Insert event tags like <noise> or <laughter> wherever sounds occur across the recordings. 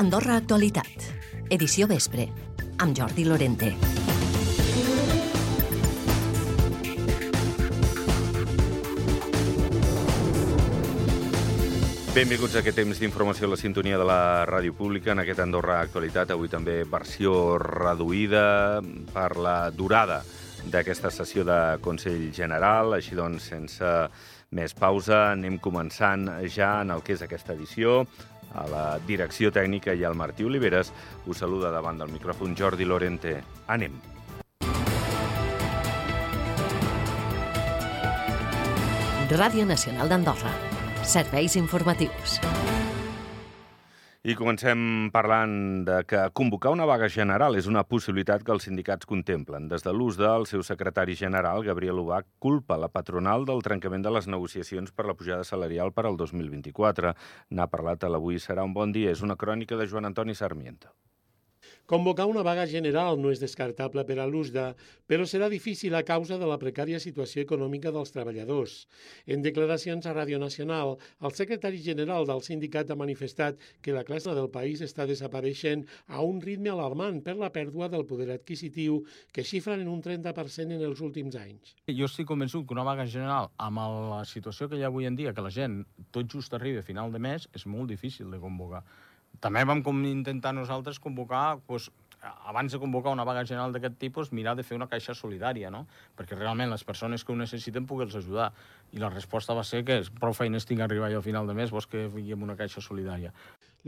Andorra Actualitat, edició vespre, amb Jordi Lorente. Benvinguts a aquest temps d'informació a la sintonia de la ràdio pública en aquest Andorra Actualitat. Avui també versió reduïda per la durada d'aquesta sessió de Consell General. Així doncs, sense més pausa, anem començant ja en el que és aquesta edició. A la direcció tècnica i al Martí Oliveres us saluda davant del micròfon Jordi Lorente. Anem. Ràdio Nacional d'Andorra. Serveis informatius. I comencem parlant de que convocar una vaga general és una possibilitat que els sindicats contemplen. Des de l'ús del seu secretari general, Gabriel Ubach, culpa la patronal del trencament de les negociacions per la pujada salarial per al 2024. N'ha parlat a l'Avui serà un bon dia. És una crònica de Joan Antoni Sarmiento. Convocar una vaga general no és descartable per a l'USDA, però serà difícil a causa de la precària situació econòmica dels treballadors. En declaracions a Ràdio Nacional, el secretari general del sindicat ha manifestat que la classe del país està desapareixent a un ritme alarmant per la pèrdua del poder adquisitiu que xifren en un 30% en els últims anys. Jo estic convençut que una vaga general, amb la situació que hi ha avui en dia, que la gent tot just arriba a final de mes, és molt difícil de convocar. També vam com intentar nosaltres convocar, doncs, abans de convocar una vaga general d'aquest tipus, mirar de fer una caixa solidària, no? perquè realment les persones que ho necessiten poder-los ajudar. I la resposta va ser que prou feines tinc arribar jo final de mes, vols que fèiem una caixa solidària.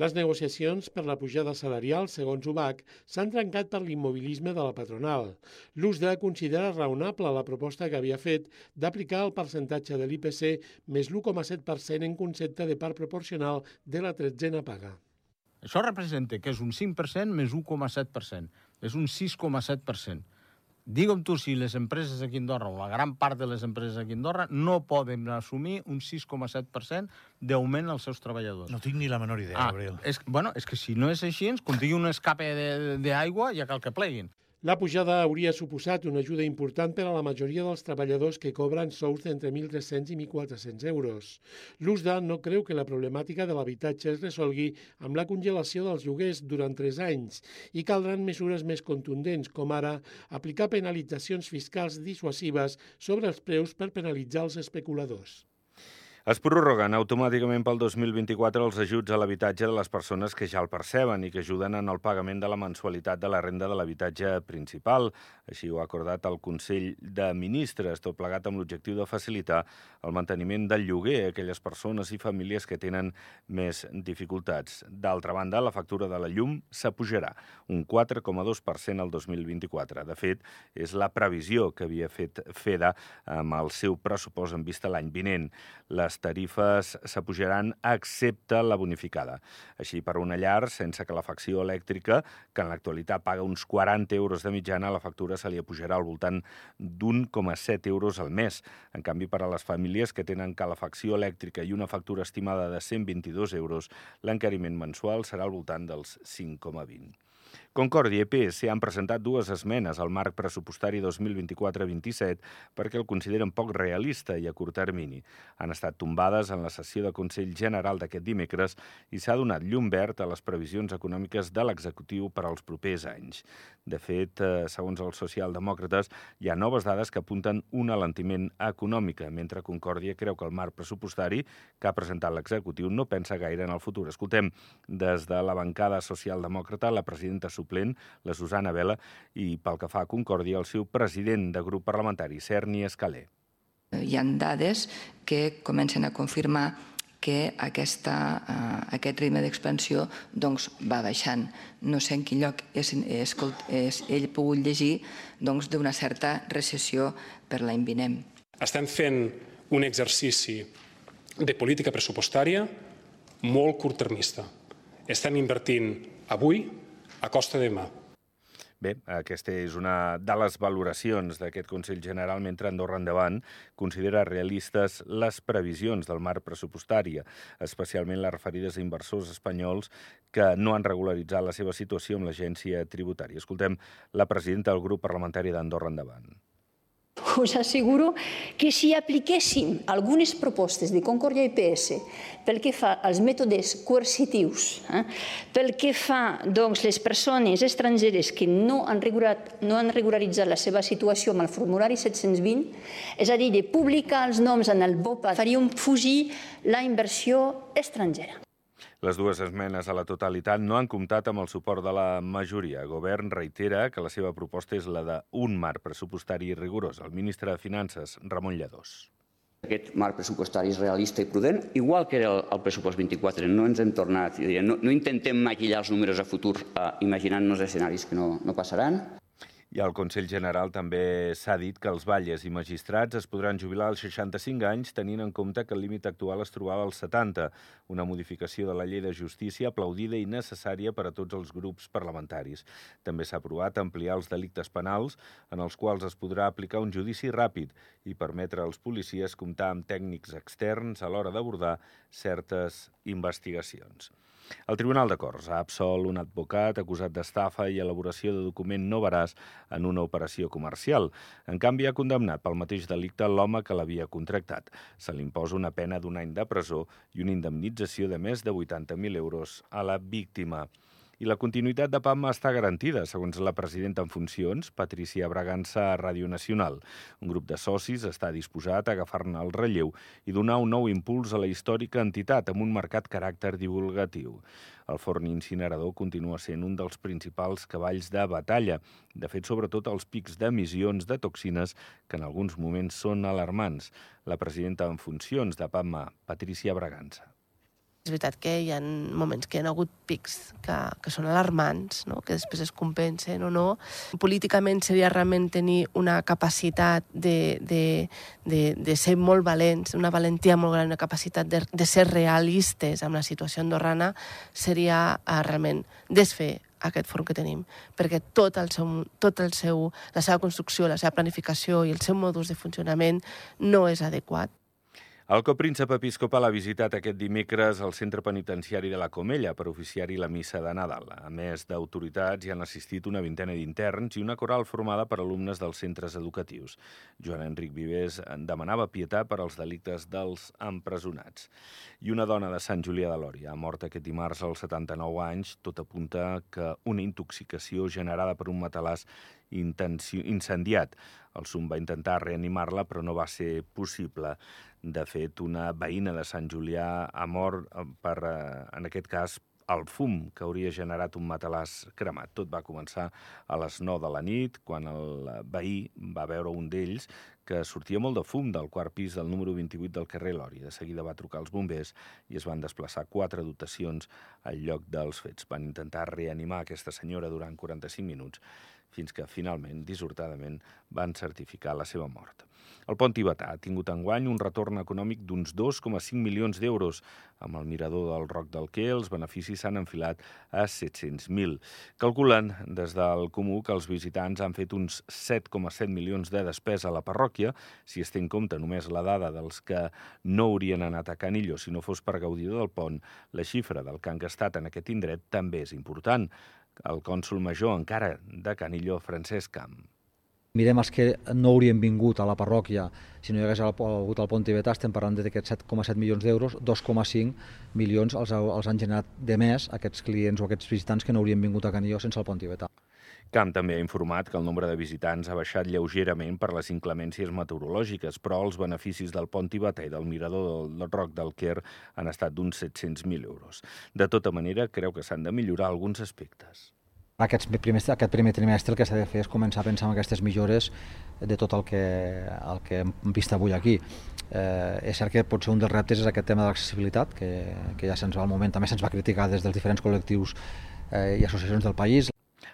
Les negociacions per la pujada salarial, segons UBAC, s'han trencat per l'immobilisme de la patronal. L'USDA considera raonable la proposta que havia fet d'aplicar el percentatge de l'IPC més l'1,7% en concepte de part proporcional de la tretzena paga. Això representa que és un 5% més 1,7%. És un 6,7%. Digue'm tu si les empreses aquí a Andorra, o la gran part de les empreses aquí a Andorra, no poden assumir un 6,7% d'augment als seus treballadors. No tinc ni la menor idea, ah, Gabriel. És, bueno, és que si no és així, quan tingui un escape d'aigua, ja cal que pleguin. La pujada hauria suposat una ajuda important per a la majoria dels treballadors que cobren sous d'entre 1.300 i 1.400 euros. L'USDA no creu que la problemàtica de l'habitatge es resolgui amb la congelació dels lloguers durant tres anys i caldran mesures més contundents, com ara aplicar penalitzacions fiscals dissuasives sobre els preus per penalitzar els especuladors. Es prorroguen automàticament pel 2024 els ajuts a l'habitatge de les persones que ja el perceben i que ajuden en el pagament de la mensualitat de la renda de l'habitatge principal. Així ho ha acordat el Consell de Ministres, tot plegat amb l'objectiu de facilitar el manteniment del lloguer a aquelles persones i famílies que tenen més dificultats. D'altra banda, la factura de la llum s'apujarà un 4,2% al 2024. De fet, és la previsió que havia fet FEDA amb el seu pressupost en vista l'any vinent. Les les tarifes s'apujaran excepte la bonificada. Així, per una llar sense calefacció elèctrica, que en l'actualitat paga uns 40 euros de mitjana, la factura se li apujarà al voltant d'1,7 euros al mes. En canvi, per a les famílies que tenen calefacció elèctrica i una factura estimada de 122 euros, l'encariment mensual serà al voltant dels 5,20. Concòrdia i PS han presentat dues esmenes al marc pressupostari 2024-27 perquè el consideren poc realista i a curt termini. Han estat tombades en la sessió de Consell General d'aquest dimecres i s'ha donat llum verd a les previsions econòmiques de l'executiu per als propers anys. De fet, eh, segons els socialdemòcrates, hi ha noves dades que apunten un alentiment econòmic, mentre Concòrdia creu que el marc pressupostari que ha presentat l'executiu no pensa gaire en el futur. Escoltem, des de la bancada socialdemòcrata, la presidenta suplent, la Susana Vela, i pel que fa a Concòrdia, el seu president de grup parlamentari, Cerni Escalé. Hi han dades que comencen a confirmar que aquesta, uh, aquest ritme d'expansió doncs, va baixant. No sé en quin lloc és, és, és, ell pogut llegir doncs, d'una certa recessió per l'any vinent. Estem fent un exercici de política pressupostària molt curttermista. Estem invertint avui a costa de mà. Bé, aquesta és una de les valoracions d'aquest Consell General, mentre Andorra Endavant considera realistes les previsions del marc pressupostària, especialment les referides a inversors espanyols que no han regularitzat la seva situació amb l'agència tributària. Escoltem la presidenta del grup parlamentari d'Andorra Endavant. Us asseguro que si apliquéssim algunes propostes de Concòrdia IPS pel que fa als mètodes coercitius, eh, pel que fa doncs, les persones estrangeres que no han, regulat, no han regularitzat la seva situació amb el formulari 720, és a dir, de publicar els noms en el BOPA, faríem fugir la inversió estrangera. Les dues esmenes a la totalitat no han comptat amb el suport de la majoria. El govern reitera que la seva proposta és la d'un marc pressupostari rigorós. El ministre de Finances, Ramon Lladós. Aquest marc pressupostari és realista i prudent, igual que era el, pressupost 24. No ens hem tornat, no, no intentem maquillar els números a futur eh, imaginant-nos escenaris que no, no passaran. I al Consell General també s'ha dit que els balles i magistrats es podran jubilar als 65 anys tenint en compte que el límit actual es trobava als 70, una modificació de la llei de justícia aplaudida i necessària per a tots els grups parlamentaris. També s'ha aprovat ampliar els delictes penals en els quals es podrà aplicar un judici ràpid i permetre als policies comptar amb tècnics externs a l'hora d'abordar certes investigacions. El Tribunal de Corts ha absolt un advocat acusat d'estafa i elaboració de document no veràs en una operació comercial. En canvi, ha condemnat pel mateix delicte l'home que l'havia contractat. Se li imposa una pena d'un any de presó i una indemnització de més de 80.000 euros a la víctima. I la continuïtat de PAMA està garantida, segons la presidenta en funcions, Patricia Bragança, a Ràdio Nacional. Un grup de socis està disposat a agafar-ne el relleu i donar un nou impuls a la històrica entitat amb un marcat caràcter divulgatiu. El forn incinerador continua sent un dels principals cavalls de batalla. De fet, sobretot els pics d'emissions de toxines, que en alguns moments són alarmants. La presidenta en funcions de PAMA, Patricia Bragança. És veritat que hi ha moments que hi ha hagut pics que, que són alarmants, no? que després es compensen o no. Políticament seria realment tenir una capacitat de, de, de, de ser molt valents, una valentia molt gran, una capacitat de, de ser realistes amb la situació andorrana, seria uh, realment desfer aquest forn que tenim, perquè tot el seu, tot el seu, la seva construcció, la seva planificació i el seu modus de funcionament no és adequat. El copríncep episcopal ha visitat aquest dimecres el centre penitenciari de la Comella per oficiar-hi la missa de Nadal. A més d'autoritats, hi han assistit una vintena d'interns i una coral formada per alumnes dels centres educatius. Joan Enric Vivés demanava pietat per als delictes dels empresonats. I una dona de Sant Julià de Lòria ha mort aquest dimarts als 79 anys. Tot apunta que una intoxicació generada per un matalàs incendiat. El SUM va intentar reanimar-la, però no va ser possible. De fet, una veïna de Sant Julià ha mort eh, per, eh, en aquest cas, el fum que hauria generat un matalàs cremat. Tot va començar a les 9 de la nit, quan el veí va veure un d'ells que sortia molt de fum del quart pis del número 28 del carrer Lori. De seguida va trucar als bombers i es van desplaçar quatre dotacions al lloc dels fets. Van intentar reanimar aquesta senyora durant 45 minuts fins que finalment, dissortadament, van certificar la seva mort. El pont tibetà ha tingut enguany un retorn econòmic d'uns 2,5 milions d'euros. Amb el mirador del Roc del Quer, els beneficis s'han enfilat a 700.000. Calculen des del Comú que els visitants han fet uns 7,7 milions de despesa a la parròquia, si es té en compte només la dada dels que no haurien anat a Canillo si no fos per gaudir del pont, la xifra del que han gastat en aquest indret també és important el cònsul major encara de Canillo, Francesc Camp. Mirem els que no haurien vingut a la parròquia si no hi hagués hagut el pont tibetà, estem parlant d'aquests 7,7 milions d'euros, 2,5 milions els, els han generat de més aquests clients o aquests visitants que no haurien vingut a Canillo sense el pont tibetà. Camp també ha informat que el nombre de visitants ha baixat lleugerament per les inclemències meteorològiques, però els beneficis del pont tibetà i del mirador del Roc del Quer han estat d'uns 700.000 euros. De tota manera, creu que s'han de millorar alguns aspectes. Aquests primers, aquest primer trimestre el que s'ha de fer és començar a pensar en aquestes millores de tot el que, el que hem vist avui aquí. Eh, és cert que potser un dels reptes és aquest tema de l'accessibilitat, que, que ja se'ns va al moment, també se'ns va criticar des dels diferents col·lectius eh, i associacions del país.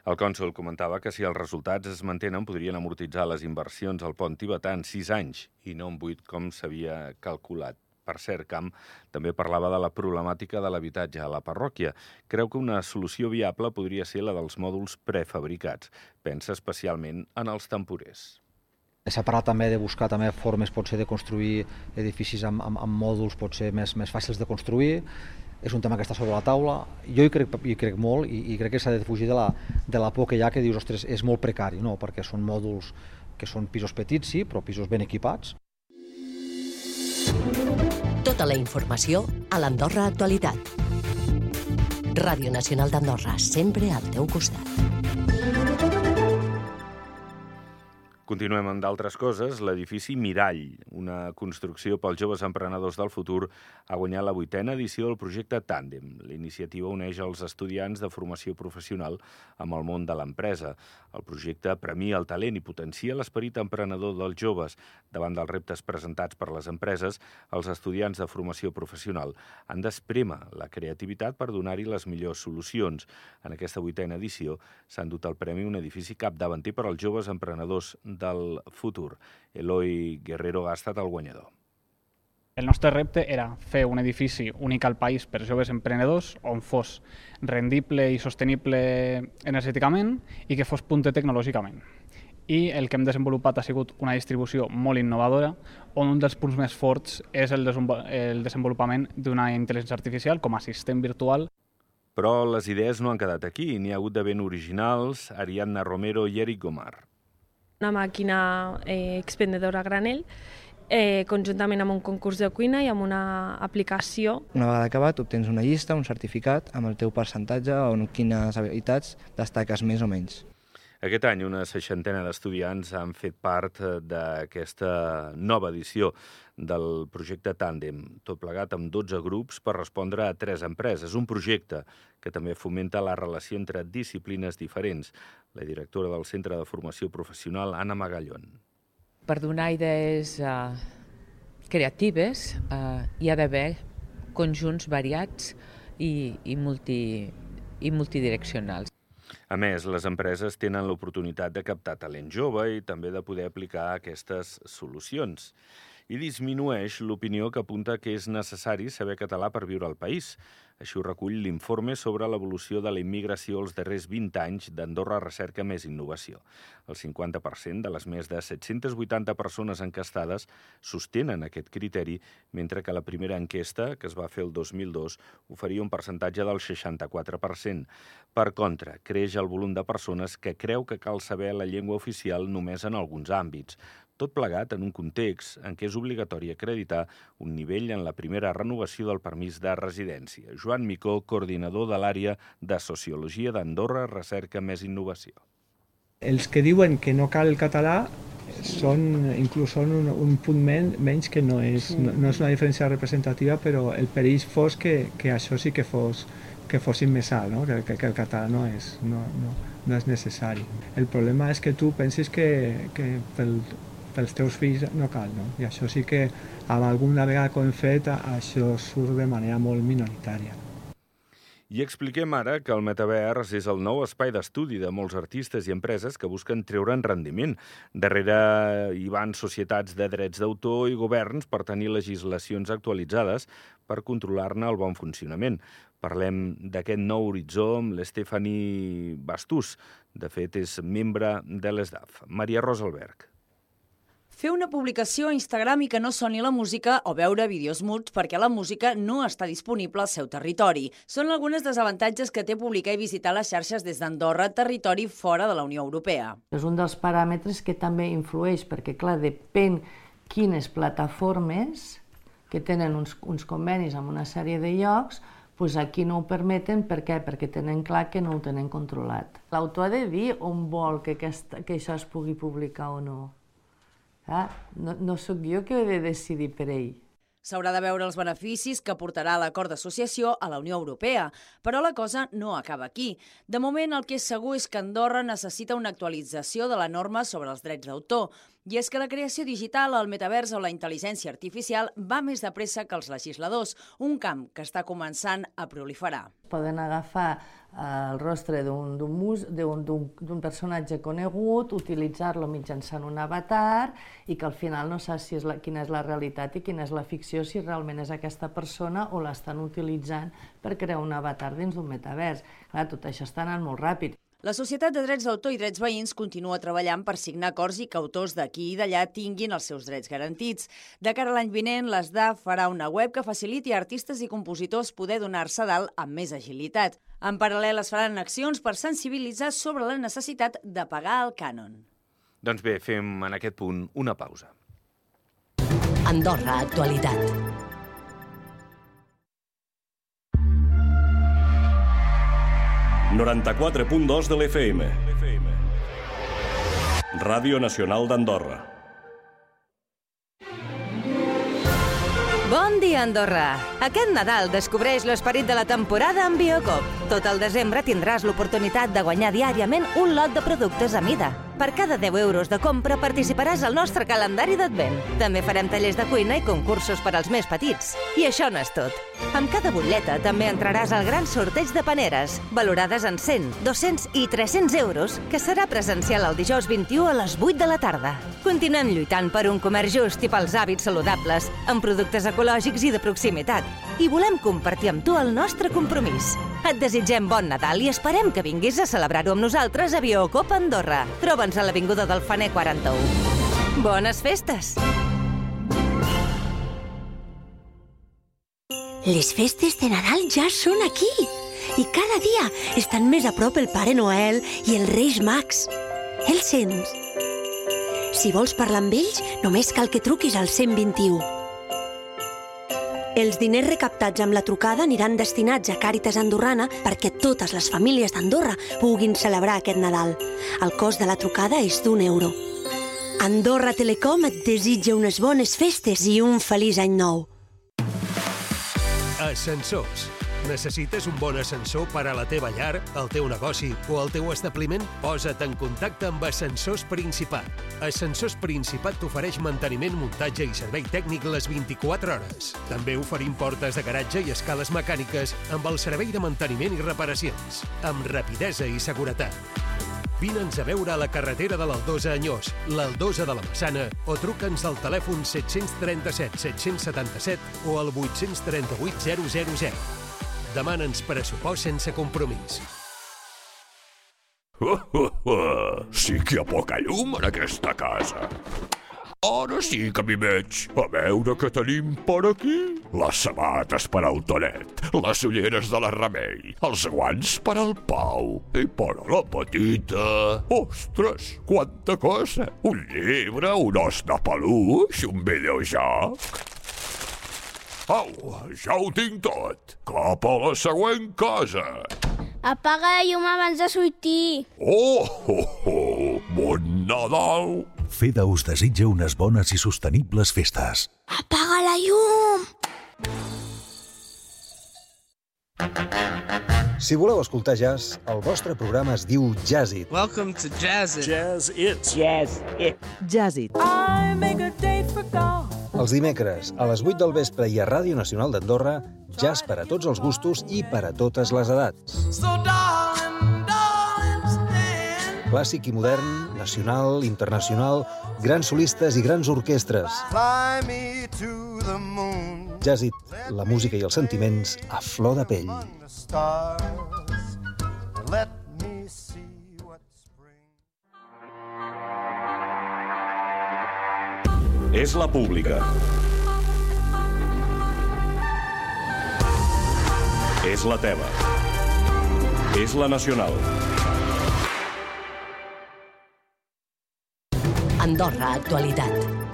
El cònsul comentava que si els resultats es mantenen podrien amortitzar les inversions al pont tibetà en 6 anys i no en 8 com s'havia calculat. Per cert, Camp també parlava de la problemàtica de l'habitatge a la parròquia. Creu que una solució viable podria ser la dels mòduls prefabricats. Pensa especialment en els temporers. S'ha parlat també de buscar també formes potser de construir edificis amb, amb, amb mòduls potser més, més fàcils de construir és un tema que està sobre la taula. Jo hi crec, hi crec molt i, i crec que s'ha de fugir de la, de la por que hi ha que dius, ostres, és molt precari, no? perquè són mòduls que són pisos petits, sí, però pisos ben equipats. Tota la informació a l'Andorra Actualitat. Ràdio Nacional d'Andorra, sempre al teu costat. Continuem amb d'altres coses. L'edifici Mirall, una construcció pels joves emprenedors del futur, ha guanyat la vuitena edició del projecte Tàndem. L'iniciativa uneix els estudiants de formació professional amb el món de l'empresa. El projecte premia el talent i potencia l'esperit emprenedor dels joves. Davant dels reptes presentats per les empreses, els estudiants de formació professional han d'esprema la creativitat per donar-hi les millors solucions. En aquesta vuitena edició s'han dut al premi un edifici capdavanter per als joves emprenedors del futur. Eloi Guerrero ha estat el guanyador. El nostre repte era fer un edifici únic al país per joves emprenedors on fos rendible i sostenible energèticament i que fos punter tecnològicament. I el que hem desenvolupat ha sigut una distribució molt innovadora on un dels punts més forts és el, el desenvolupament d'una intel·ligència artificial com a assistent virtual però les idees no han quedat aquí. N'hi ha hagut de ben originals Ariadna Romero i Eric Gomar una màquina eh, expendedora a granel eh, conjuntament amb un concurs de cuina i amb una aplicació. Una vegada acabat obtens una llista, un certificat amb el teu percentatge o en quines habilitats destaques més o menys. Aquest any una seixantena d'estudiants han fet part eh, d'aquesta nova edició del projecte Tàndem, tot plegat amb 12 grups per respondre a tres empreses. Un projecte que també fomenta la relació entre disciplines diferents. La directora del Centre de Formació Professional, Anna Magallón. Per donar idees uh, creatives uh, hi ha d'haver conjunts variats i, i, multi, i multidireccionals. A més, les empreses tenen l'oportunitat de captar talent jove i també de poder aplicar aquestes solucions i disminueix l'opinió que apunta que és necessari saber català per viure al país. Així ho recull l'informe sobre l'evolució de la immigració els darrers 20 anys d'Andorra Recerca Més Innovació. El 50% de les més de 780 persones encastades sostenen aquest criteri, mentre que la primera enquesta, que es va fer el 2002, oferia un percentatge del 64%. Per contra, creix el volum de persones que creu que cal saber la llengua oficial només en alguns àmbits tot plegat en un context en què és obligatori acreditar un nivell en la primera renovació del permís de residència. Joan Micó, coordinador de l'àrea de Sociologia d'Andorra, Recerca més Innovació. Els que diuen que no cal el català són, inclús són un, un punt men, menys que no és, no, no és una diferència representativa, però el perill fos que, que això sí que fos que fossin més alt, no? que, que, que el català no és, no, no, no és necessari. El problema és que tu pensis que, que pel, pels teus fills no cal, no? I això sí que amb alguna vegada que ho hem fet, això surt de manera molt minoritària. I expliquem ara que el metavers és el nou espai d'estudi de molts artistes i empreses que busquen treure'n rendiment. Darrere hi van societats de drets d'autor i governs per tenir legislacions actualitzades per controlar-ne el bon funcionament. Parlem d'aquest nou horitzó amb l'Estefani Bastús. De fet, és membre de l'ESDAF. Maria Rosalberg. Fer una publicació a Instagram i que no soni la música o veure vídeos muts perquè la música no està disponible al seu territori. Són algunes desavantatges que té publicar i visitar les xarxes des d'Andorra, territori fora de la Unió Europea. És un dels paràmetres que també influeix, perquè, clar, depèn quines plataformes que tenen uns, uns convenis amb una sèrie de llocs, pues aquí no ho permeten, per què? Perquè tenen clar que no ho tenen controlat. L'autor ha de dir on vol que, aquesta, que això es pugui publicar o no. Ah, no, no sóc jo que he de decidir per ell. S'haurà de veure els beneficis que portarà l'acord d'associació a la Unió Europea, però la cosa no acaba aquí. De moment, el que és segur és que Andorra necessita una actualització de la norma sobre els drets d'autor, i és que la creació digital, el metavers o la intel·ligència artificial va més de pressa que els legisladors, un camp que està començant a proliferar. Poden agafar eh, el rostre d'un personatge conegut, utilitzar-lo mitjançant un avatar i que al final no saps si és la, quina és la realitat i quina és la ficció, si realment és aquesta persona o l'estan utilitzant per crear un avatar dins d'un metavers. Clar, tot això està anant molt ràpid. La Societat de Drets d'Autor i Drets Veïns continua treballant per signar acords i que autors d'aquí i d'allà tinguin els seus drets garantits. De cara a l'any vinent, l'ESDAF farà una web que faciliti a artistes i compositors poder donar-se dalt amb més agilitat. En paral·lel es faran accions per sensibilitzar sobre la necessitat de pagar el cànon. Doncs bé, fem en aquest punt una pausa. Andorra Actualitat. ...94.2 de l'FM. Ràdio Nacional d'Andorra. Bon dia, Andorra! Aquest Nadal descobreix l'esperit de la temporada amb Biocop. Tot el desembre tindràs l'oportunitat de guanyar diàriament un lot de productes a mida. Per cada 10 euros de compra participaràs al nostre calendari d'advent. També farem tallers de cuina i concursos per als més petits. I això no és tot. Amb cada butlleta també entraràs al gran sorteig de paneres, valorades en 100, 200 i 300 euros, que serà presencial el dijous 21 a les 8 de la tarda. Continuem lluitant per un comerç just i pels hàbits saludables, amb productes ecològics i de proximitat. I volem compartir amb tu el nostre compromís. Et desitgem bon Nadal i esperem que vinguis a celebrar-ho amb nosaltres a Biocop Andorra. Troba'ns a l'Avinguda del Faner 41. Bones festes! Les festes de Nadal ja són aquí i cada dia estan més a prop el Pare Noel i els Reis Mags. Els sents? Si vols parlar amb ells, només cal que truquis al 121. Els diners recaptats amb la trucada aniran destinats a Càritas Andorrana perquè totes les famílies d'Andorra puguin celebrar aquest Nadal. El cost de la trucada és d'un euro. Andorra Telecom et desitja unes bones festes i un feliç any nou. Ascensors. Necessites un bon ascensor per a la teva llar, el teu negoci o el teu establiment? Posa't en contacte amb Ascensors Principat. Ascensors Principat t'ofereix manteniment, muntatge i servei tècnic les 24 hores. També oferim portes de garatge i escales mecàniques amb el servei de manteniment i reparacions, amb rapidesa i seguretat. Vine'ns a veure a la carretera de l'Aldosa Anyós, l'Aldosa de la Massana o truca'ns al telèfon 737 777 o al 838 000. Demana'ns pressupost sense compromís. <laughs> Sí que hi ha poca llum en aquesta casa. Ara sí que m'hi veig. A veure què tenim per aquí. Les sabates per al Tonet, les ulleres de la Remei, els guants per al Pau i per a la petita... Ostres, quanta cosa! Un llibre, un os de peluix, un videojoc... Au, ja ho tinc tot. Cap a la següent casa. Apaga la llum abans de sortir. Oh, oh, oh, bon Nadal! FEDA us desitja unes bones i sostenibles festes. Apaga la llum! Si voleu escoltar jazz, el vostre programa es diu Jazz It. Welcome to Jazz It. Jazz It. Jazz It. Jazz It. I make a date for golf. Els dimecres, a les 8 del vespre i a Ràdio Nacional d'Andorra, jazz per a tots els gustos i per a totes les edats. So darling, darling. Clàssic i modern, nacional, internacional, grans solistes i grans orquestres. Fly me to the moon. Jazz It, la música i els sentiments a flor de pell. És la pública. És la teva. És la nacional. Andorra Actualitat.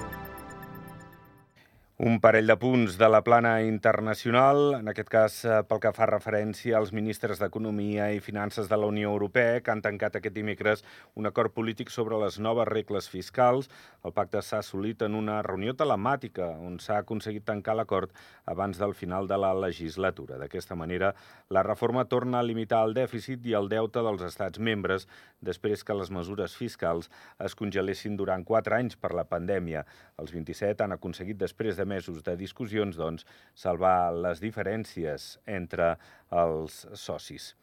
Un parell de punts de la plana internacional, en aquest cas eh, pel que fa referència als ministres d'Economia i Finances de la Unió Europea, que han tancat aquest dimecres un acord polític sobre les noves regles fiscals. El pacte s'ha assolit en una reunió telemàtica on s'ha aconseguit tancar l'acord abans del final de la legislatura. D'aquesta manera, la reforma torna a limitar el dèficit i el deute dels estats membres després que les mesures fiscals es congelessin durant quatre anys per la pandèmia. Els 27 han aconseguit, després de mesos de discussions, doncs, salvar les diferències entre els socis.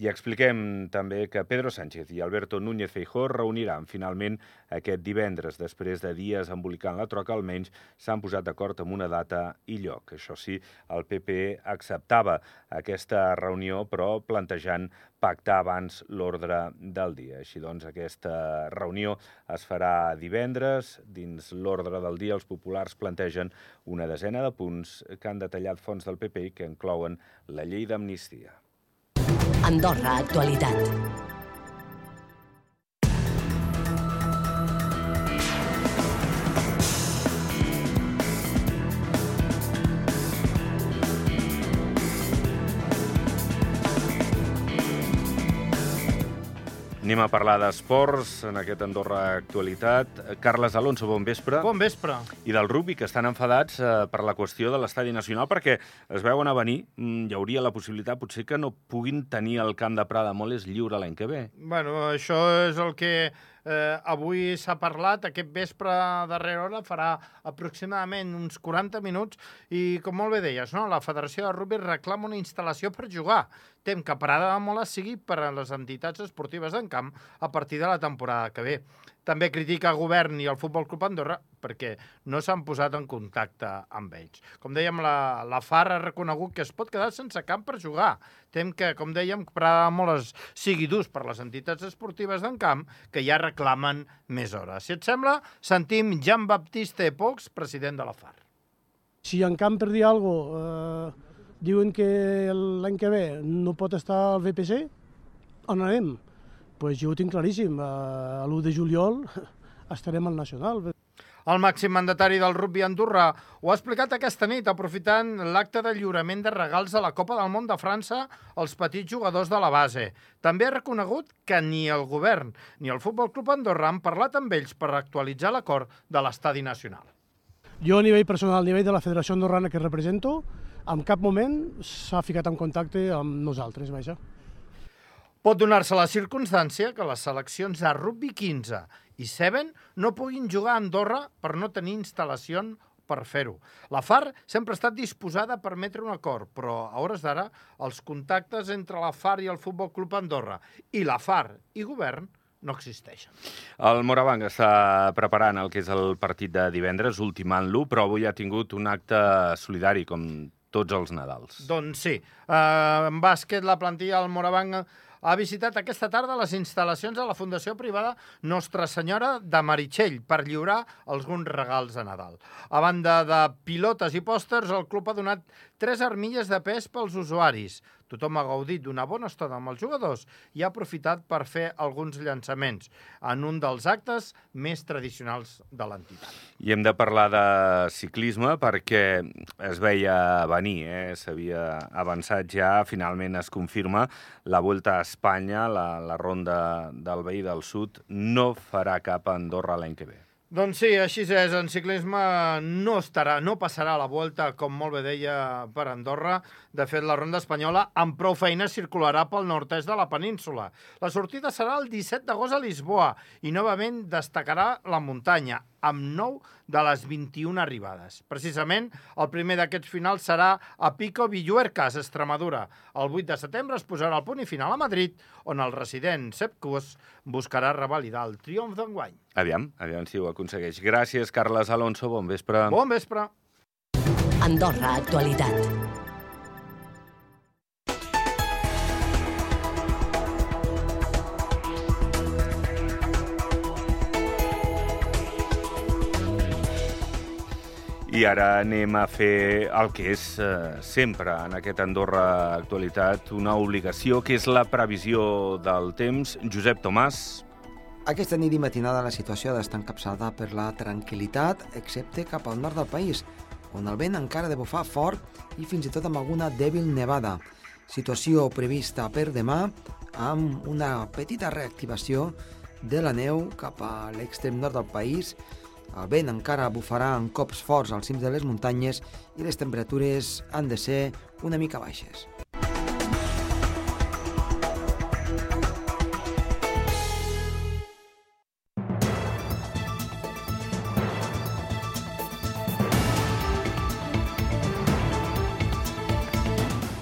I expliquem també que Pedro Sánchez i Alberto Núñez Feijó reuniran finalment aquest divendres. Després de dies embolicant la troca, almenys s'han posat d'acord amb una data i lloc. Això sí, el PP acceptava aquesta reunió, però plantejant pactar abans l'ordre del dia. Així doncs, aquesta reunió es farà divendres. Dins l'ordre del dia, els populars plantegen una desena de punts que han detallat fons del PP i que inclouen la llei d'amnistia. Andorra Actualitat. Anem a parlar d'esports en aquest Andorra Actualitat. Carles Alonso, bon vespre. Bon vespre. I del rugby, que estan enfadats eh, per la qüestió de l'estadi nacional, perquè es veuen a venir, mm, hi hauria la possibilitat potser que no puguin tenir el camp de Prada Moles lliure l'any que ve. Bueno, això és el que eh, avui s'ha parlat, aquest vespre darrera hora farà aproximadament uns 40 minuts i, com molt bé deies, no? la Federació de Rugby reclama una instal·lació per jugar. Tem que Parada de Moles sigui per a les entitats esportives d'en camp a partir de la temporada que ve. També critica el govern i el Futbol Club Andorra perquè no s'han posat en contacte amb ells. Com dèiem, la, la FAR ha reconegut que es pot quedar sense camp per jugar. Tem que, com dèiem, Parada de Moles sigui d'ús per les entitats esportives d'en camp que ja reclamen més hores. Si et sembla, sentim Jean-Baptiste Pox, president de la FAR. Si en camp per dir alguna cosa eh, diuen que l'any que ve no pot estar al VPC, on anem? pues jo ho tinc claríssim. A l'1 de juliol <laughs> estarem al Nacional. El màxim mandatari del rugby Andorra ho ha explicat aquesta nit, aprofitant l'acte de lliurament de regals a la Copa del Món de França als petits jugadors de la base. També ha reconegut que ni el govern ni el Futbol Club Andorra han parlat amb ells per actualitzar l'acord de l'estadi nacional. Jo, a nivell personal, a nivell de la Federació Andorrana que represento, en cap moment s'ha ficat en contacte amb nosaltres, vaja. Pot donar-se la circumstància que les seleccions de rugby 15 i 7 no puguin jugar a Andorra per no tenir instal·lació per fer-ho. La FAR sempre ha estat disposada a permetre un acord, però a hores d'ara els contactes entre la FAR i el Futbol Club Andorra i la FAR i govern no existeixen. El Morabanc està preparant el que és el partit de divendres, ultimant-lo, però avui ha tingut un acte solidari, com tots els Nadals. Doncs sí. Uh, en bàsquet, la plantilla del Morabanc ha visitat aquesta tarda les instal·lacions de la Fundació Privada Nostra Senyora de Meritxell per lliurar alguns regals de Nadal. A banda de pilotes i pòsters, el club ha donat tres armilles de pes pels usuaris. Tothom ha gaudit d'una bona estona amb els jugadors i ha aprofitat per fer alguns llançaments en un dels actes més tradicionals de l'entitat. I hem de parlar de ciclisme perquè es veia venir, eh? s'havia avançat ja, finalment es confirma, la Volta a Espanya, la, la ronda del veí del sud, no farà cap a Andorra l'any que ve. Doncs sí, així és. En ciclisme no estarà, no passarà la volta, com molt bé deia, per Andorra. De fet, la ronda espanyola amb prou feina circularà pel nord-est de la península. La sortida serà el 17 d'agost a Lisboa i novament destacarà la muntanya, amb 9 de les 21 arribades. Precisament, el primer d'aquests finals serà a Pico Villuercas, Extremadura. El 8 de setembre es posarà el punt i final a Madrid, on el resident Sepp Kuss buscarà revalidar el triomf d'enguany. Aviam, aviam si ho aconsegueix. Gràcies, Carles Alonso. Bon vespre. Bon vespre. Andorra Actualitat. I ara anem a fer el que és eh, sempre en aquest Andorra Actualitat una obligació, que és la previsió del temps. Josep Tomàs. Aquesta nit i matinada la situació ha d'estar encapçada per la tranquil·litat, excepte cap al nord del país, on el vent encara ha de bufar fort i fins i tot amb alguna dèbil nevada. Situació prevista per demà amb una petita reactivació de la neu cap a l'extrem nord del país, el vent encara bufarà en cops forts als cims de les muntanyes i les temperatures han de ser una mica baixes.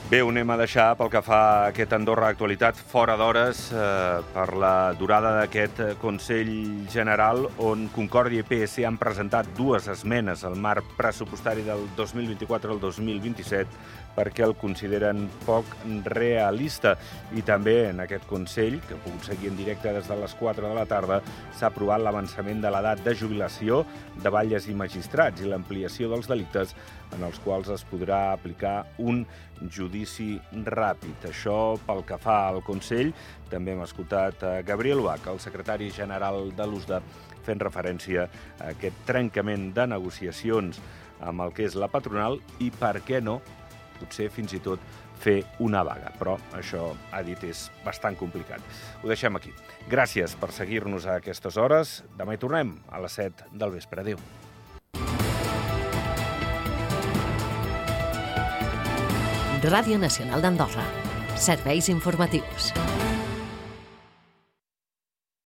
Bé, ho anem a deixar pel que fa a aquest Andorra Actualitat fora d'hores eh, per la durada d'aquest Consell General on Concòrdia i PSC han presentat dues esmenes al marc pressupostari del 2024 al 2027 perquè el consideren poc realista. I també en aquest Consell, que pogut seguir en directe des de les 4 de la tarda, s'ha aprovat l'avançament de l'edat de jubilació de batlles i magistrats i l'ampliació dels delictes en els quals es podrà aplicar un judici ràpid. Això pel que fa al Consell. També hem escoltat a Gabriel Bach, el secretari general de l'USDA, fent referència a aquest trencament de negociacions amb el que és la patronal i, per què no, potser fins i tot fer una vaga. Però això, ha dit, és bastant complicat. Ho deixem aquí. Gràcies per seguir-nos a aquestes hores. Demà hi tornem a les 7 del vespre. Adéu. Ràdio Nacional d'Andorra. Serveis informatius.